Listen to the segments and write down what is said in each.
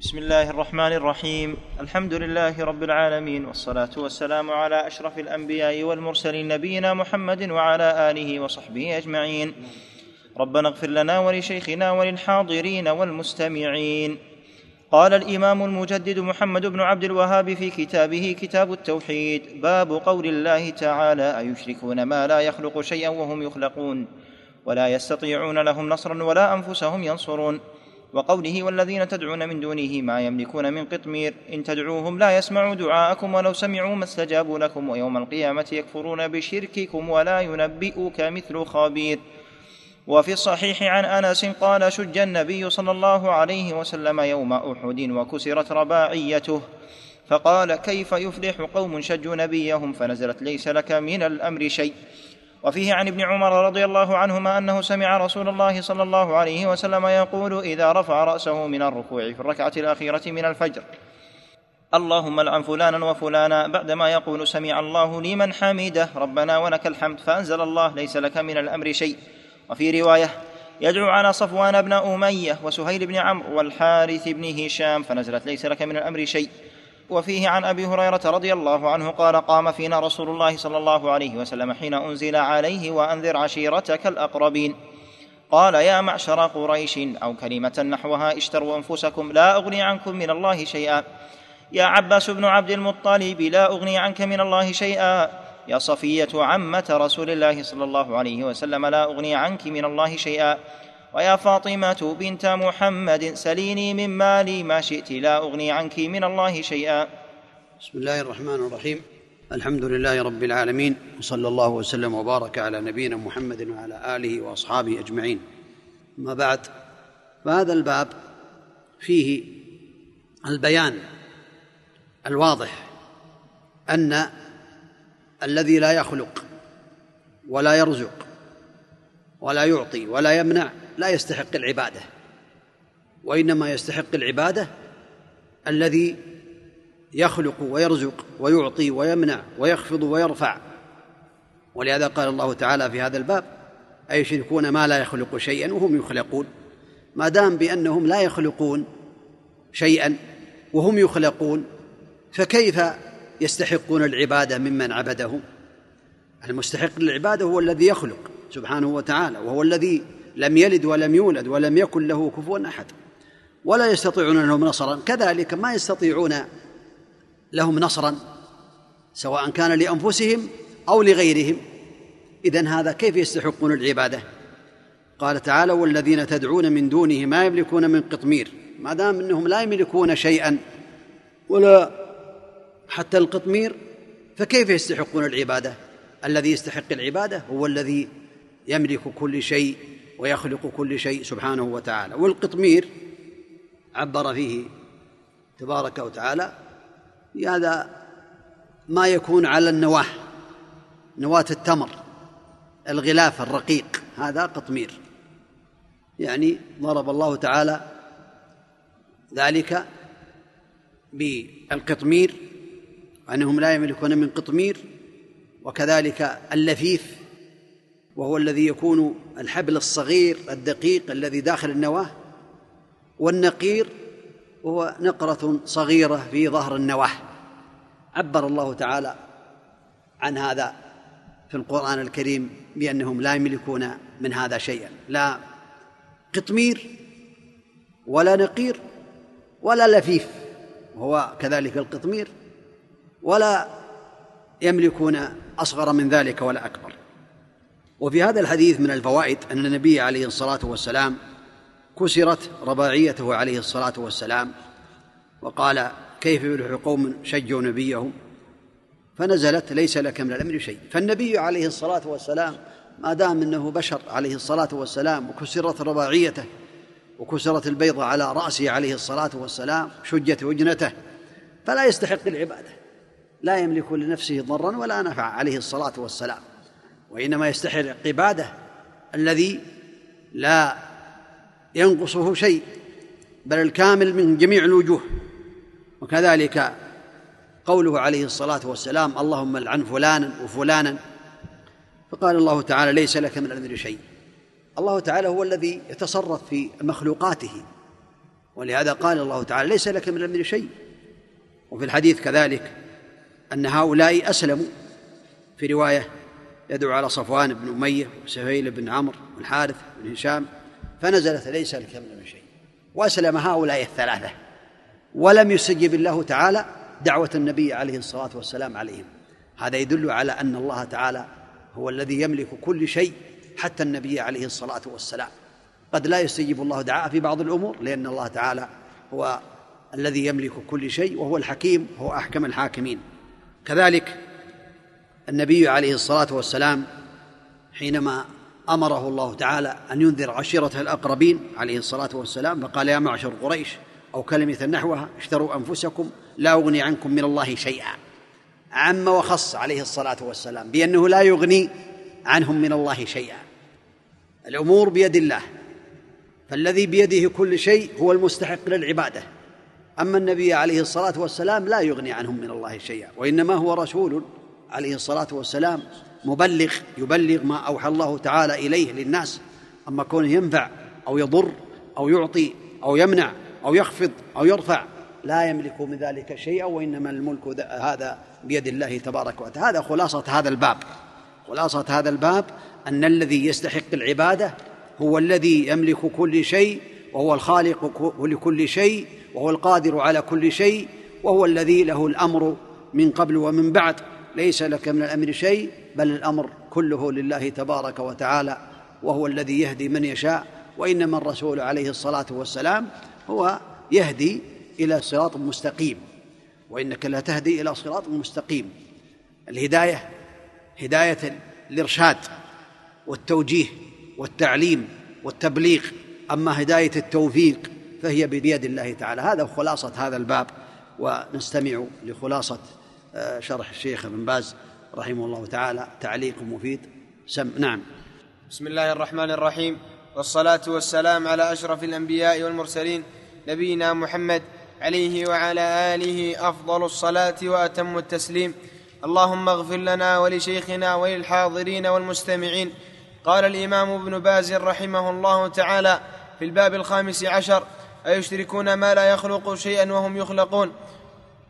بسم الله الرحمن الرحيم. الحمد لله رب العالمين والصلاة والسلام على أشرف الأنبياء والمرسلين نبينا محمد وعلى آله وصحبه أجمعين. ربنا اغفر لنا ولشيخنا وللحاضرين والمستمعين. قال الإمام المجدد محمد بن عبد الوهاب في كتابه كتاب التوحيد باب قول الله تعالى أيشركون ما لا يخلق شيئا وهم يخلقون؟ ولا يستطيعون لهم نصرا ولا أنفسهم ينصرون. وقوله والذين تدعون من دونه ما يملكون من قطمير إن تدعوهم لا يسمعوا دعاءكم ولو سمعوا ما استجابوا لكم ويوم القيامة يكفرون بشرككم ولا ينبئك مثل خبير. وفي الصحيح عن أنس قال شج النبي صلى الله عليه وسلم يوم أحد وكسرت رباعيته. فقال كيف يفلح قوم شجوا نبيهم فنزلت ليس لك من الأمر شيء. وفيه عن ابن عمر رضي الله عنهما أنه سمع رسول الله صلى الله عليه وسلم يقول إذا رفع رأسه من الركوع في الركعة الأخيرة من الفجر اللهم لعن فلانا وفلانا بعدما يقول سمع الله لمن حمده ربنا ولك الحمد فأنزل الله ليس لك من الأمر شيء. وفي رواية يدعو على صفوان بن أمية وسهيل بن عمرو والحارث بن هشام فنزلت ليس لك من الأمر شيء. وفيه عن أبي هريرة رضي الله عنه قال قام فينا رسول الله صلى الله عليه وسلم حين أنزل عليه وأنذر عشيرتك الأقربين. قال يا معشر قريش أو كلمة نحوها اشتروا أنفسكم لا أغني عنكم من الله شيئا. يا عباس بن عبد المطلب لا أغني عنك من الله شيئا. يا صفية عمة رسول الله صلى الله عليه وسلم لا أغني عنك من الله شيئا. ويا فاطمة بنت محمد سليني من مالي ما شئت لا أغني عنك من الله شيئا. بسم الله الرحمن الرحيم. الحمد لله رب العالمين وصلى الله وسلم وبارك على نبينا محمد وعلى آله وأصحابه أجمعين. أما بعد فهذا الباب فيه البيان الواضح أن الذي لا يخلق ولا يرزق ولا يعطي ولا يمنع لا يستحق العبادة وإنما يستحق العبادة الذي يخلق ويرزق ويعطي ويمنع ويخفض ويرفع. ولهذا قال الله تعالى في هذا الباب أيشركون ما لا يخلق شيئا وهم يخلقون. ما دام بأنهم لا يخلقون شيئا وهم يخلقون فكيف يستحقون العبادة ممن عبدهم؟ المستحق للعبادة هو الذي يخلق سبحانه وتعالى وهو الذي لم يلد ولم يولد ولم يكن له كفوا أحد ولا يستطيعون لهم نصرا. كذلك ما يستطيعون لهم نصرا سواء كان لأنفسهم أو لغيرهم. اذا هذا كيف يستحقون العبادة؟ قال تعالى والذين تدعون من دونه ما يملكون من قطمير. ما دام إنهم لا يملكون شيئا ولا حتى القطمير فكيف يستحقون العبادة؟ الذي يستحق العبادة هو الذي يملك كل شيء ويخلق كل شيء سبحانه وتعالى. والقطمير عبر فيه تبارك وتعالى. هذا ما يكون على النواة نواة التمر الغلاف الرقيق. هذا قطمير. يعني ضرب الله تعالى ذلك بالقطمير وانهم لا يملكون من قطمير وكذلك اللفيف. وهو الذي يكون الحبل الصغير الدقيق الذي داخل النواة والنقير وهو نقرة صغيرة في ظهر النواة. عبر الله تعالى عن هذا في القرآن الكريم بأنهم لا يملكون من هذا شيئا. لا قطمير ولا نقير ولا لفيف وهو كذلك القطمير ولا يملكون أصغر من ذلك ولا أكبر. وفي هذا الحديث من الفوائد أن النبي عليه الصلاة والسلام كسرت رباعيته عليه الصلاة والسلام وقال كيف يفلح قوم شجوا نبيهم؟ فنزلت ليس لك من الأمر شيء. فالنبي عليه الصلاة والسلام ما دام أنه بشر عليه الصلاة والسلام وكسرت رباعيته وكسرت البيضة على رأسه عليه الصلاة والسلام شجت وجنته فلا يستحق العبادة لا يملك لنفسه ضرا ولا نفع عليه الصلاة والسلام. وإنما يستحق عباده الذي لا ينقصه شيء بل الكامل من جميع الوجوه. وكذلك قوله عليه الصلاة والسلام اللهم العن فلانا وفلانا فقال الله تعالى ليس لك من الأمر شيء الله تعالى هو الذي يتصرف في مخلوقاته. ولهذا قال الله تعالى ليس لك من الأمر شيء وفي الحديث كذلك أن هؤلاء أسلموا في رواية يدعو على صفوان بن أمية وسهيل بن عمرو والحارث بن هشام فنزلت ليس لك من شيء. وأسلم هؤلاء الثلاثة. ولم يستجب الله تعالى دعوة النبي عليه الصلاة والسلام عليهم. هذا يدل على أن الله تعالى هو الذي يملك كل شيء حتى النبي عليه الصلاة والسلام. قد لا يستجيب الله دعاء في بعض الأمور لأن الله تعالى هو الذي يملك كل شيء وهو الحكيم هو أحكم الحاكمين. كذلك النبي عليه الصلاة والسلام حينما أمره الله تعالى أن ينذر عشيرته الأقربين عليه الصلاة والسلام فقال يا معشر قريش أو كلمة نحوها اشتروا أنفسكم لا أغني عنكم من الله شيئا. عم وخص عليه الصلاة والسلام بأنه لا يغني عنهم من الله شيئا. الأمور بيد الله فالذي بيده كل شيء هو المستحق للعبادة. أما النبي عليه الصلاة والسلام لا يغني عنهم من الله شيئا وإنما هو رسول عليه الصلاة والسلام مبلغ يبلغ ما أوحى الله تعالى إليه للناس. أما كونه ينفع أو يضر أو يعطي أو يمنع أو يخفض أو يرفع لا يملك من ذلك شيئا وإنما الملك هذا بيد الله تبارك وتعالى. هذا خلاصة هذا الباب. خلاصة هذا الباب أن الذي يستحق العبادة هو الذي يملك كل شيء وهو الخالق لكل شيء وهو القادر على كل شيء وهو الذي له الأمر من قبل ومن بعد. ليس لك من الأمر شيء بل الأمر كله لله تبارك وتعالى وهو الذي يهدي من يشاء وإنما الرسول عليه الصلاة والسلام هو يهدي إلى صراط مستقيم. وإنك لا تهدي إلى صراط مستقيم. الهداية هداية الإرشاد والتوجيه والتعليم والتبليغ. أما هداية التوفيق فهي بيد الله تعالى. هذا خلاصة هذا الباب ونستمع لخلاصة شرح الشيخ ابن باز رحمه الله تعالى تعليق مفيد. سم نعم. بسم الله الرحمن الرحيم. والصلاة والسلام على أشرف الأنبياء والمرسلين نبينا محمد عليه وعلى آله أفضل الصلاة وأتم التسليم. اللهم اغفر لنا ولشيخنا وللحاضرين والمستمعين. قال الإمام ابن باز رحمه الله تعالى في الباب الخامس عشر أيشركون ما لا يخلق شيئا وهم يخلقون؟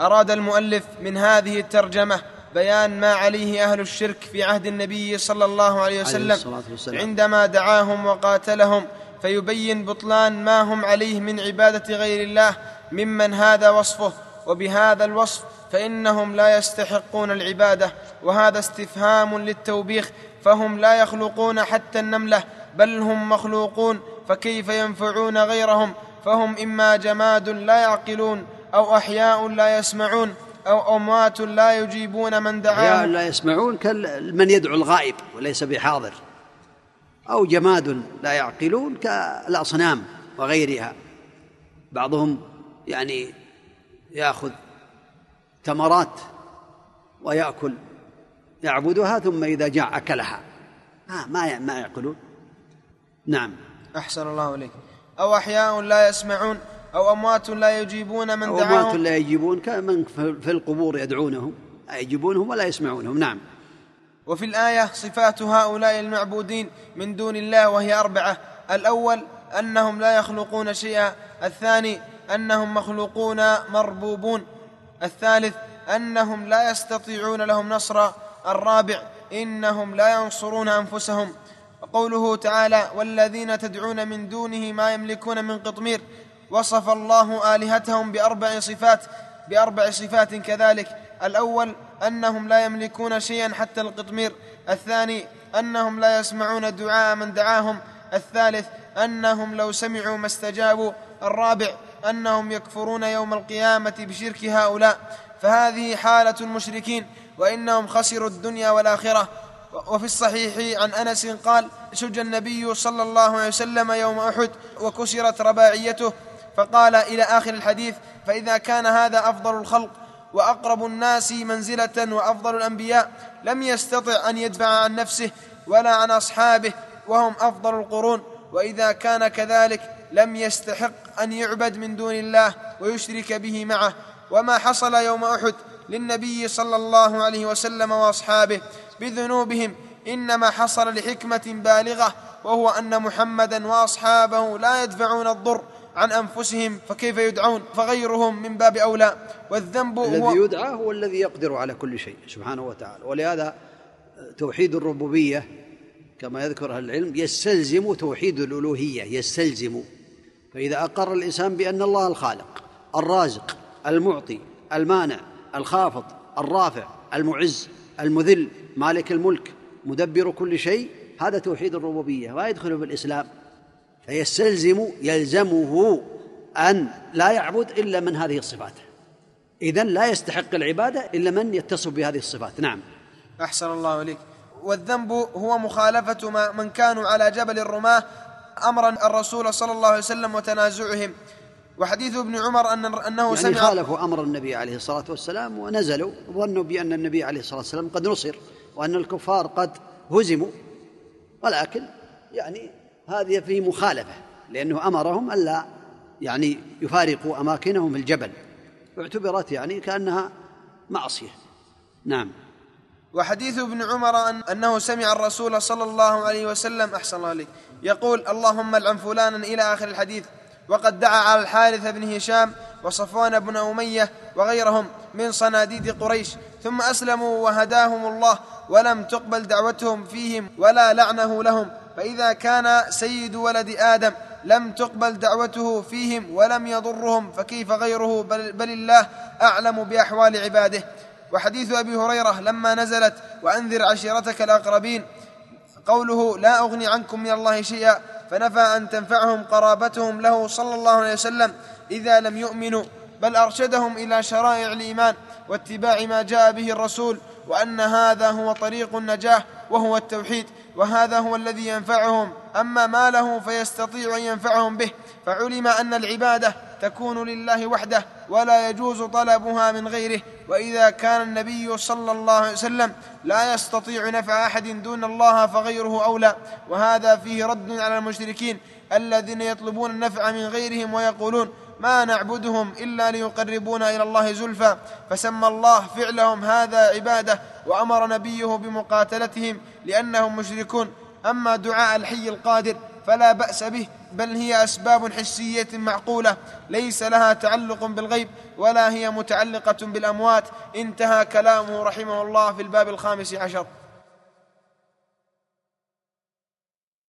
أراد المؤلف من هذه الترجمة بيان ما عليه أهل الشرك في عهد النبي صلى الله عليه وسلم عندما دعاهم وقاتلهم فيبين بطلان ما هم عليه من عبادة غير الله ممن هذا وصفه وبهذا الوصف فإنهم لا يستحقون العبادة وهذا استفهام للتوبيخ فهم لا يخلقون حتى النملة بل هم مخلوقون فكيف ينفعون غيرهم؟ فهم إما جماد لا يعقلون أو أحياء لا يسمعون أو أموات لا يجيبون من دعاهم. لا يسمعون كمن يدعو الغائب وليس بحاضر أو جماد لا يعقلون كالأصنام وغيرها. بعضهم يعني يأخذ تمرات ويأكل يعبدها ثم إذا جاع أكلها. آه ما ما يعقلون. نعم. أحسن الله إليك. أو أحياء لا يسمعون أو أموات لا يجيبون من دعاهم أو أموات لا يجيبون كمن في القبور يدعونهم لا يجيبونهم ولا يسمعونهم. نعم. وفي الآية صفات هؤلاء المعبودين من دون الله وهي أربعة. الأول أنهم لا يخلقون شيئا. الثاني أنهم مخلوقون مربوبون. الثالث أنهم لا يستطيعون لهم نصرا. الرابع إنهم لا ينصرون أنفسهم. وقوله تعالى والذين تدعون من دونه ما يملكون من قطمير وصف الله آلهتهم بأربع صفات بأربع صفات كذلك. الأول أنهم لا يملكون شيئا حتى القطمير. الثاني أنهم لا يسمعون دعاء من دعاهم. الثالث أنهم لو سمعوا ما استجابوا. الرابع أنهم يكفرون يوم القيامة بشرك هؤلاء. فهذه حالة المشركين وإنهم خسروا الدنيا والآخرة. وفي الصحيح عن أنس قال شج النبي صلى الله عليه وسلم يوم أحد وكسرت رباعيته. فقال إلى آخر الحديث فإذا كان هذا أفضل الخلق وأقرب الناس منزلة وأفضل الأنبياء لم يستطع أن يدفع عن نفسه ولا عن أصحابه وهم أفضل القرون. وإذا كان كذلك لم يستحق أن يعبد من دون الله ويشرك به معه. وما حصل يوم أحد للنبي صلى الله عليه وسلم وأصحابه بذنوبهم إنما حصل لحكمة بالغة وهو أن محمدا وأصحابه لا يدفعون الضر عن أنفسهم فكيف يدعون؟ فغيرهم من باب أولى. والذنب الذي هو يدعى هو الذي يقدر على كل شيء سبحانه وتعالى. ولهذا توحيد الربوبية كما يذكر أهل العلم يستلزم توحيد الألوهية يستلزم. فإذا أقر الإنسان بأن الله الخالق الرازق المعطي المانع الخافض الرافع المعز المذل مالك الملك مدبر كل شيء هذا توحيد الربوبية. لا يدخل في الإسلام فيستلزم يلزمه أن لا يعبد إلا من هذه الصفات. إذن لا يستحق العبادة إلا من يتصف بهذه الصفات. نعم. أحسن الله إليك. والذنب هو مخالفة ما من كانوا على جبل الرماة أمرا الرسول صلى الله عليه وسلم وتنازعهم. وحديث ابن عمر أن أنه يعني سمع خالفوا أمر النبي عليه الصلاة والسلام ونزلوا ظنوا بأن النبي عليه الصلاة والسلام قد نصر وأن الكفار قد هزموا. ولكن يعني هذه في مخالفة لأنه أمرهم ألا يعني يفارقوا أماكنهم في الجبل. واعتبرت يعني كأنها معصية. نعم. وحديث ابن عمر أن أنه سمع الرسول صلى الله عليه وسلم أحسن الله عليك يقول اللهم العن فلانا إلى آخر الحديث وقد دعا على الحارث بن هشام وصفوان بن أمية وغيرهم من صناديد قريش ثم أسلموا وهداهم الله ولم تقبل دعوتهم فيهم ولا لعنه لهم فإذا كان سيد ولد آدم لم تقبل دعوته فيهم ولم يضرهم فكيف غيره؟ بل, بل الله أعلم بأحوال عباده. وحديث أبي هريرة لما نزلت وأنذر عشيرتك الأقربين قوله لا أغني عنكم من الله شيئا فنفى أن تنفعهم قرابتهم له صلى الله عليه وسلم إذا لم يؤمنوا بل أرشدهم إلى شرائع الإيمان واتباع ما جاء به الرسول وأن هذا هو طريق النجاه وهو التوحيد وهذا هو الذي ينفعهم. أما ما له فيستطيع أن ينفعهم به. فعلم أن العبادة تكون لله وحده ولا يجوز طلبها من غيره. وإذا كان النبي صلى الله عليه وسلم لا يستطيع نفع أحد دون الله فغيره أولى. وهذا فيه رد على المشركين الذين يطلبون النفع من غيرهم ويقولون ما نعبدهم إلا ليقربونا إلى الله زلفى. فسمى الله فعلهم هذا عبادة وأمر نبيه بمقاتلتهم لأنهم مشركون. أما دعاء الحي القادر فلا بأس به بل هي أسباب حسية معقولة. ليس لها تعلق بالغيب ولا هي متعلقة بالأموات. انتهى كلامه رحمه الله في الباب الخامس عشر.